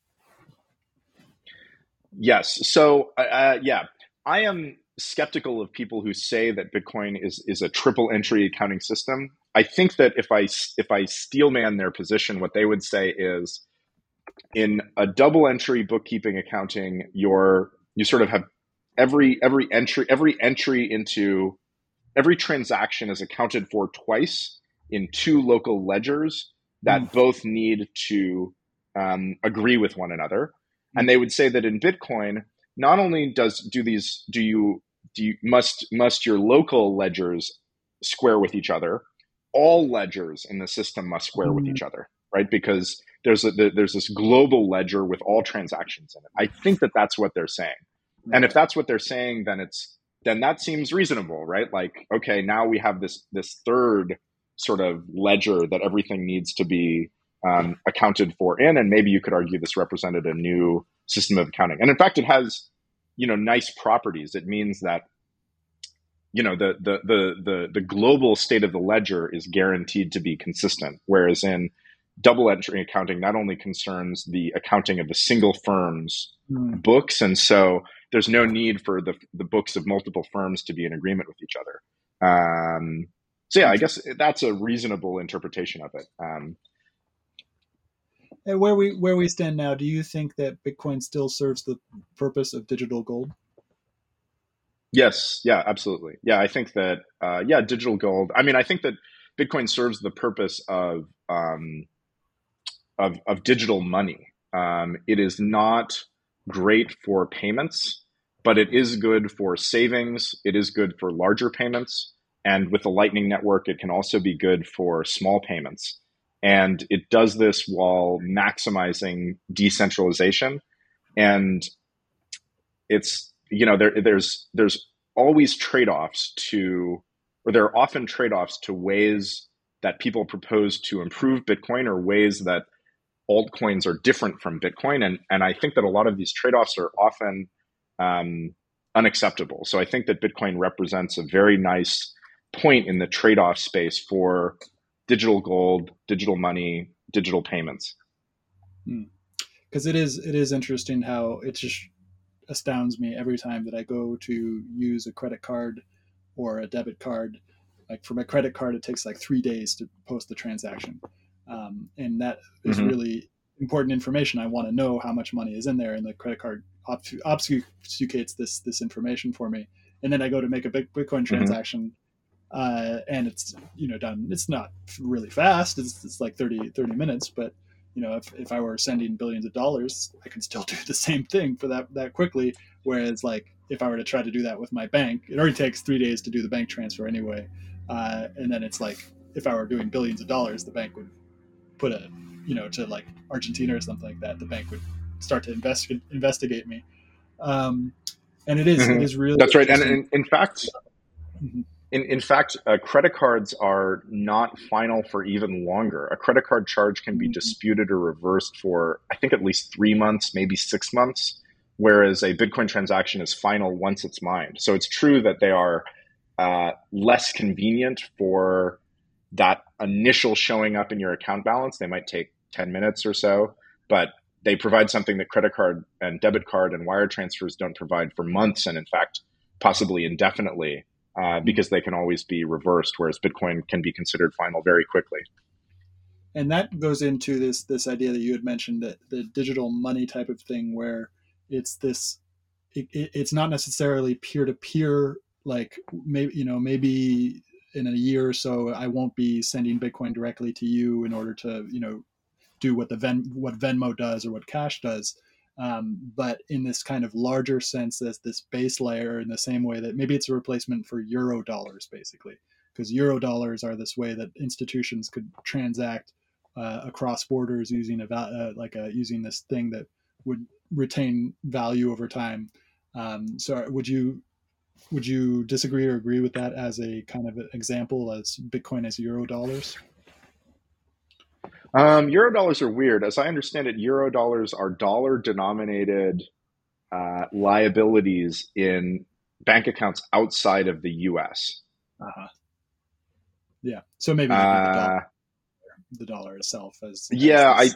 Speaker 2: Yes. So, uh, uh, yeah, I am skeptical of people who say that Bitcoin is is a triple entry accounting system. I think that if I if I steelman their position, what they would say is, in a double entry bookkeeping accounting, you're you sort of have every every entry every entry into every transaction is accounted for twice in two local ledgers that mm. both need to um, agree with one another. And they would say that in Bitcoin, not only does do these do you do you must must your local ledgers square with each other, all ledgers in the system must square mm. with hmm. each other, right? Because there's a, there's this global ledger with all transactions in it. I think that that's what they're saying. And if that's what they're saying, then it's then that seems reasonable, right? Like, okay, now we have this this third sort of ledger that everything needs to be um, accounted for in, and maybe you could argue this represented a new system of accounting. And in fact, it has you know nice properties. It means that you know the the the the, the global state of the ledger is guaranteed to be consistent, whereas in double entry accounting not only concerns the accounting of the single firm's mm. books, and so there's no need for the the books of multiple firms to be in agreement with each other. Um, so yeah, I guess that's a reasonable interpretation of it. Um,
Speaker 1: and where we where we stand now, do you think that Bitcoin still serves the purpose of digital gold?
Speaker 2: Yes, yeah, absolutely. Yeah, I think that uh, yeah, digital gold. I mean, I think that Bitcoin serves the purpose of um, of, of digital money. Um, it is not great for payments, but it is good for savings. It is good for larger payments. And with the Lightning Network, it can also be good for small payments. And it does this while maximizing decentralization. And it's, you know, there, there's, there's always trade offs to, or there are often trade offs to ways that people propose to improve Bitcoin or ways that altcoins are different from Bitcoin. And, and I think that a lot of these trade offs are often um, unacceptable. So I think that Bitcoin represents a very nice point in the trade-off space for digital gold, digital money, digital payments.
Speaker 1: Because hmm. it is it is interesting how it just astounds me every time that I go to use a credit card or a debit card. Like for my credit card, it takes like three days to post the transaction, um, and that is mm-hmm. really important information. I want to know how much money is in there, and the credit card obfuscates this this information for me. And then I go to make a big Bitcoin mm-hmm. transaction. Mm-hmm uh, and it's you know done. It's not really fast. It's, it's like 30, 30 minutes, but you know if, if I were sending billions of dollars, I could still do the same thing for that that quickly. Whereas like if I were to try to do that with my bank, it already takes three days to do the bank transfer anyway, uh, and then it's like if I were doing billions of dollars, the bank would put a you know to like Argentina or something like that. The bank would start to invest, investigate me. Um, and it is, mm-hmm. it is really
Speaker 2: that's right. And in, in fact, mm-hmm. In, in fact, uh, credit cards are not final for even longer. A credit card charge can be mm-hmm. disputed or reversed for, I think, at least three months, maybe six months, whereas a Bitcoin transaction is final once it's mined. So it's true that they are uh, less convenient for that initial showing up in your account balance. They might take 10 minutes or so, but they provide something that credit card and debit card and wire transfers don't provide for months and, in fact, possibly indefinitely uh, because they can always be reversed, whereas Bitcoin can be considered final very quickly.
Speaker 1: And that goes into this this idea that you had mentioned that the digital money type of thing, where it's this, it, it's not necessarily peer to peer. Like maybe you know maybe in a year or so, I won't be sending Bitcoin directly to you in order to, you know, do what the Ven what Venmo does or what Cash does. Um, but in this kind of larger sense, as this base layer, in the same way that maybe it's a replacement for euro dollars, basically, because euro dollars are this way that institutions could transact uh, across borders using a uh, like a, using this thing that would retain value over time. Um, so, would you would you disagree or agree with that as a kind of example as Bitcoin as euro dollars?
Speaker 2: Um, euro dollars are weird. As I understand it, euro dollars are dollar denominated uh, liabilities in bank accounts outside of the U.S.
Speaker 1: Uh-huh. Yeah. So maybe, uh, the, dollar, the, dollar, itself as,
Speaker 2: as yeah, I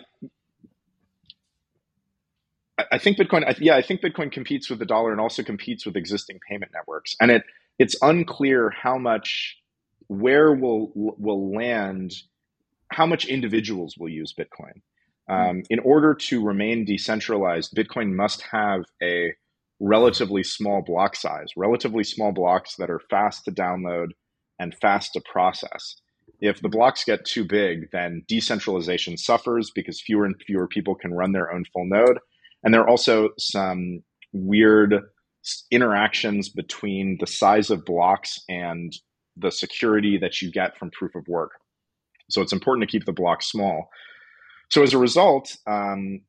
Speaker 2: I think Bitcoin, yeah, I think Bitcoin competes with the dollar and also competes with existing payment networks. And it it's unclear how much where will will land, how much individuals will use Bitcoin. Um, in order to remain decentralized, Bitcoin must have a relatively small block size, relatively small blocks that are fast to download and fast to process. If the blocks get too big, then decentralization suffers because fewer and fewer people can run their own full node and there are also some weird interactions between the size of blocks and the security that you get from proof of work. So it's important to keep the blocks small. So as a result, um,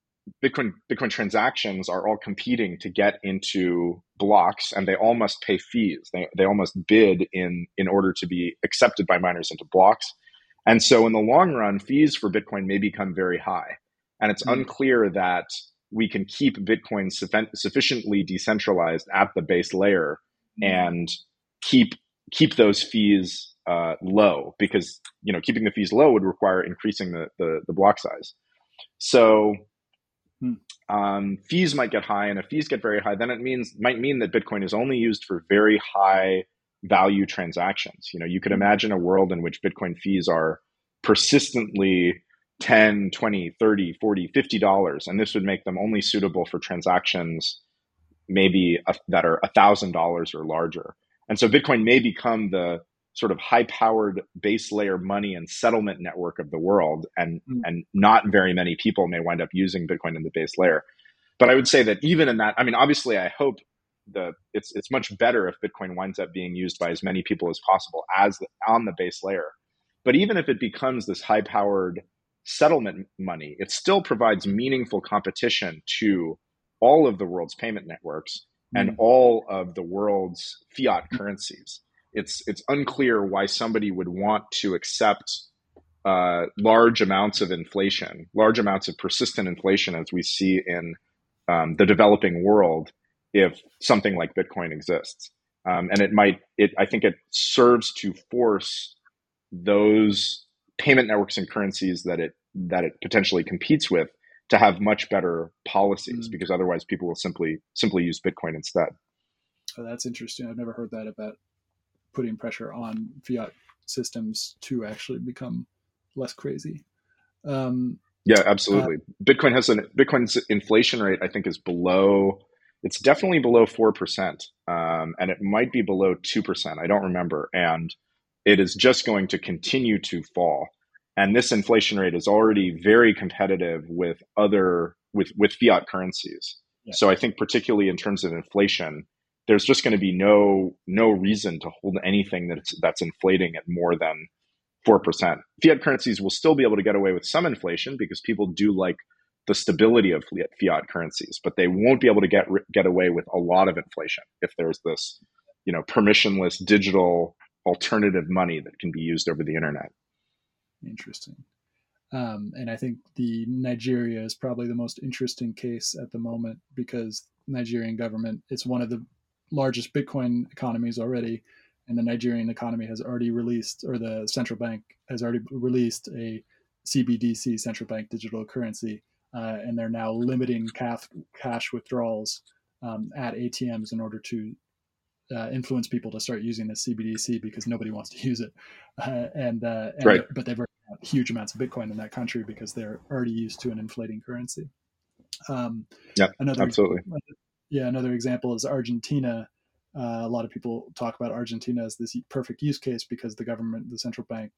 Speaker 2: Bitcoin Bitcoin transactions are all competing to get into blocks, and they all must pay fees. They they all must bid in in order to be accepted by miners into blocks. And so in the long run, fees for Bitcoin may become very high, and it's mm-hmm. unclear that we can keep Bitcoin sufficiently decentralized at the base layer mm-hmm. and keep keep those fees uh, low because you know keeping the fees low would require increasing the the, the block size. So hmm. um, fees might get high, and if fees get very high, then it means might mean that Bitcoin is only used for very high value transactions. You know, you could hmm. imagine a world in which Bitcoin fees are persistently 10 20 30 40 50 dollars and this would make them only suitable for transactions maybe a, that are a thousand dollars or larger. And so bitcoin may become the sort of high powered base layer money and settlement network of the world and mm. and not very many people may wind up using bitcoin in the base layer. But i would say that even in that i mean obviously i hope the it's it's much better if bitcoin winds up being used by as many people as possible as the, on the base layer. But even if it becomes this high powered settlement money, it still provides meaningful competition to all of the world's payment networks mm. and all of the world's fiat currencies. It's it's unclear why somebody would want to accept uh, large amounts of inflation, large amounts of persistent inflation, as we see in um, the developing world, if something like Bitcoin exists. Um, and it might, it I think it serves to force those payment networks and currencies that it that it potentially competes with to have much better policies mm. because otherwise people will simply simply use bitcoin instead.
Speaker 1: Oh, that's interesting. I've never heard that about putting pressure on fiat systems to actually become less crazy. Um,
Speaker 2: yeah absolutely. uh, bitcoin has an bitcoin's inflation rate i think is below it's definitely below 4% um, and it might be below 2% i don't remember. And it is just going to continue to fall. And this inflation rate is already very competitive with other with with fiat currencies. Yeah. So I think particularly in terms of inflation, there's just going to be no no reason to hold anything that's that's inflating at more than four percent. Fiat currencies will still be able to get away with some inflation because people do like the stability of fiat currencies, but they won't be able to get get away with a lot of inflation if there's this, you know, permissionless digital alternative money that can be used over the internet.
Speaker 1: Interesting. Um, and I think the Nigeria is probably the most interesting case at the moment because Nigerian government it's one of the largest Bitcoin economies already, and the Nigerian economy has already released, or the central bank has already released a CBDC, central bank digital currency, uh, and they're now limiting cash, cash withdrawals um, at ATMs in order to uh, influence people to start using the CBDC because nobody wants to use it, uh, and, uh, and,
Speaker 2: right.
Speaker 1: but they've got huge amounts of Bitcoin in that country because they're already used to an inflating currency.
Speaker 2: Um, yeah, another absolutely.
Speaker 1: Yeah, another example is Argentina. Uh, a lot of people talk about Argentina as this perfect use case because the government, the central bank,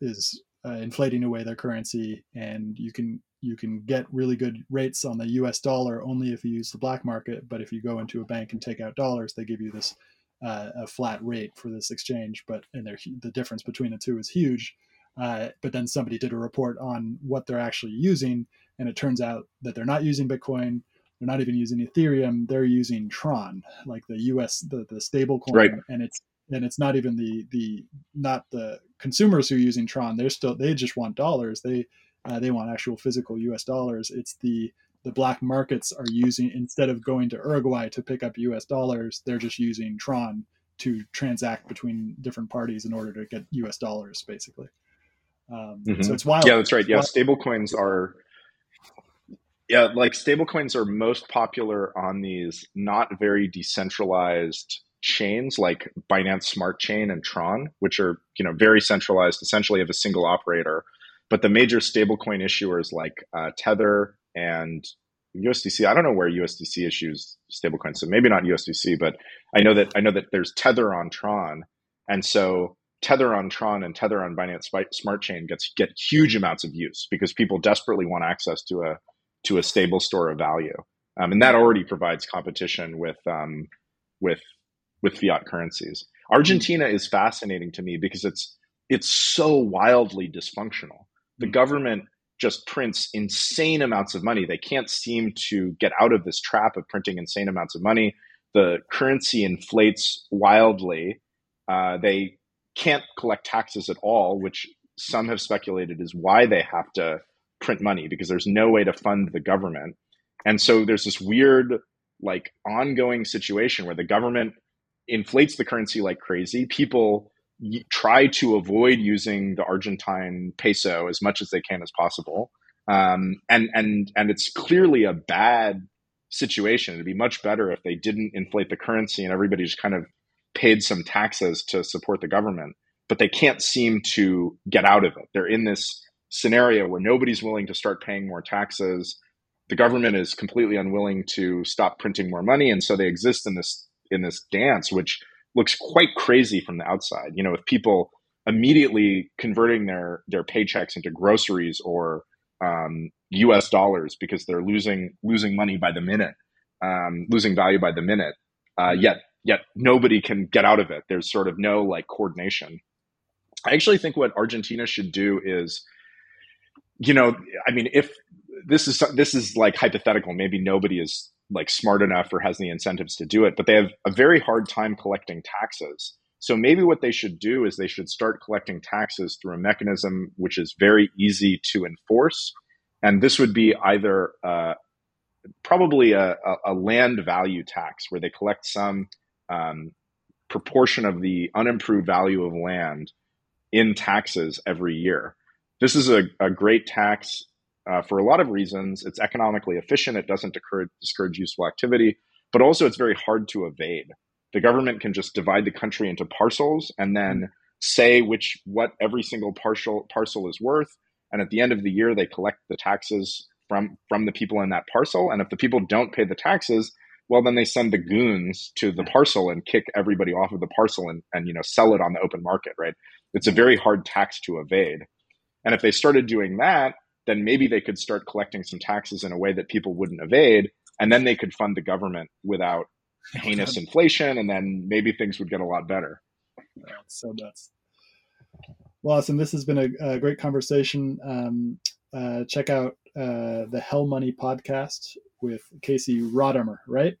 Speaker 1: is uh, inflating away their currency, and you can you can get really good rates on the U.S. dollar only if you use the black market. But if you go into a bank and take out dollars, they give you this uh, a flat rate for this exchange. But and the difference between the two is huge. Uh, but then somebody did a report on what they're actually using, and it turns out that they're not using Bitcoin. They're not even using Ethereum. They're using Tron, like the U.S. the the stable coin,
Speaker 2: right.
Speaker 1: and it's and it's not even the the not the consumers who are using Tron. They're still they just want dollars. They uh, they want actual physical U.S. dollars. It's the the black markets are using instead of going to Uruguay to pick up U.S. dollars, they're just using Tron to transact between different parties in order to get U.S. dollars, basically. Um, mm-hmm. So it's wild.
Speaker 2: Yeah, that's right. Yeah, stablecoins are. Yeah, like stablecoins are most popular on these not very decentralized chains like Binance Smart Chain and Tron, which are you know very centralized, essentially of a single operator. But the major stablecoin issuers like uh, Tether and USDC, I don't know where USDC issues stablecoins, so maybe not USDC, but I know that I know that there's Tether on Tron, and so Tether on Tron and Tether on Binance Smart Chain gets get huge amounts of use because people desperately want access to a to a stable store of value, um, and that already provides competition with um, with with fiat currencies. Argentina is fascinating to me because it's it's so wildly dysfunctional. The mm. government just prints insane amounts of money. They can't seem to get out of this trap of printing insane amounts of money. The currency inflates wildly. Uh, they can't collect taxes at all, which some have speculated is why they have to print money because there's no way to fund the government. And so there's this weird, like, ongoing situation where the government inflates the currency like crazy. People try to avoid using the Argentine peso as much as they can as possible. Um, and and and it's clearly a bad situation. It'd be much better if they didn't inflate the currency and everybody just kind of paid some taxes to support the government. But they can't seem to get out of it. They're in this scenario where nobody's willing to start paying more taxes. The government is completely unwilling to stop printing more money, and so they exist in this in this dance, which looks quite crazy from the outside. You know, with people immediately converting their their paychecks into groceries or um, U.S. dollars because they're losing losing money by the minute, um, losing value by the minute. Uh, yet yet nobody can get out of it. There's sort of no like coordination. I actually think what Argentina should do is, you know, I mean, if this is this is like hypothetical, maybe nobody is like smart enough or has the incentives to do it, but they have a very hard time collecting taxes. So maybe what they should do is they should start collecting taxes through a mechanism which is very easy to enforce. And this would be either uh, probably a, a, land value tax where they collect some um, proportion of the unimproved value of land in taxes every year. This is a, a great tax uh, for a lot of reasons. It's economically efficient. It doesn't discourage, discourage useful activity, but also it's very hard to evade. The government can just divide the country into parcels and then say which what every single parcel parcel is worth. And at the end of the year, they collect the taxes from from the people in that parcel. And if the people don't pay the taxes, well, then they send the goons to the parcel and kick everybody off of the parcel and, and you know sell it on the open market. Right? It's a very hard tax to evade. And if they started doing that, then maybe they could start collecting some taxes in a way that people wouldn't evade, and then they could fund the government without heinous inflation, and then maybe things would get a lot better.
Speaker 1: so that's well, awesome. This has been a, a great conversation. Um, uh, check out uh, the Hell Money podcast with Casey Rodarmor, right?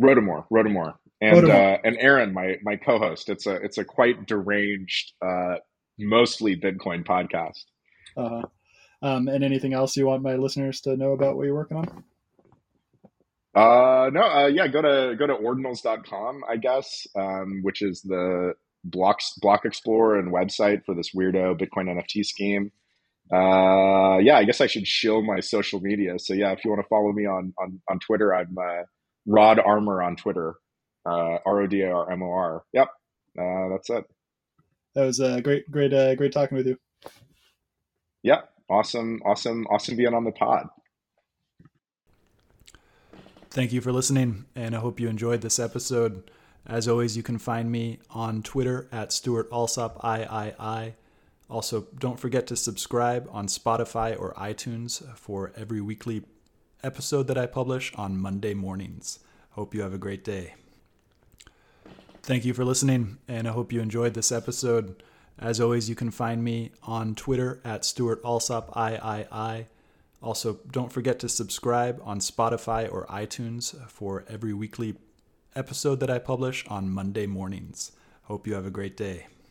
Speaker 2: Rodarmor, Rodarmor, and uh, and Aaron, my my co-host. It's a it's a quite deranged, uh, mostly Bitcoin podcast.
Speaker 1: Uh, um, and anything else you want my listeners to know about what you're working on?
Speaker 2: Uh, no, uh, yeah, go to go to ordinals.com, I guess, um, which is the blocks block explorer and website for this weirdo Bitcoin NFT scheme. Uh, yeah, I guess I should shill my social media. So yeah, if you want to follow me on on, on Twitter, I'm uh, Rodarmor on Twitter, uh, R O D A R M O R. Yep, uh, that's it.
Speaker 1: That was uh, great, great, uh, great talking with you
Speaker 2: yeah, awesome, awesome, awesome being on the pod.
Speaker 1: Thank you for listening, and I hope you enjoyed this episode. As always, you can find me on Twitter at Stewart Alsop III. Also, don't forget to subscribe on Spotify or iTunes for every weekly episode that I publish on Monday mornings. Hope you have a great day. Thank you for listening, and I hope you enjoyed this episode. As always, you can find me on Twitter at Stewart Alsop III. Also, don't forget to subscribe on Spotify or iTunes for every weekly episode that I publish on Monday mornings. Hope you have a great day.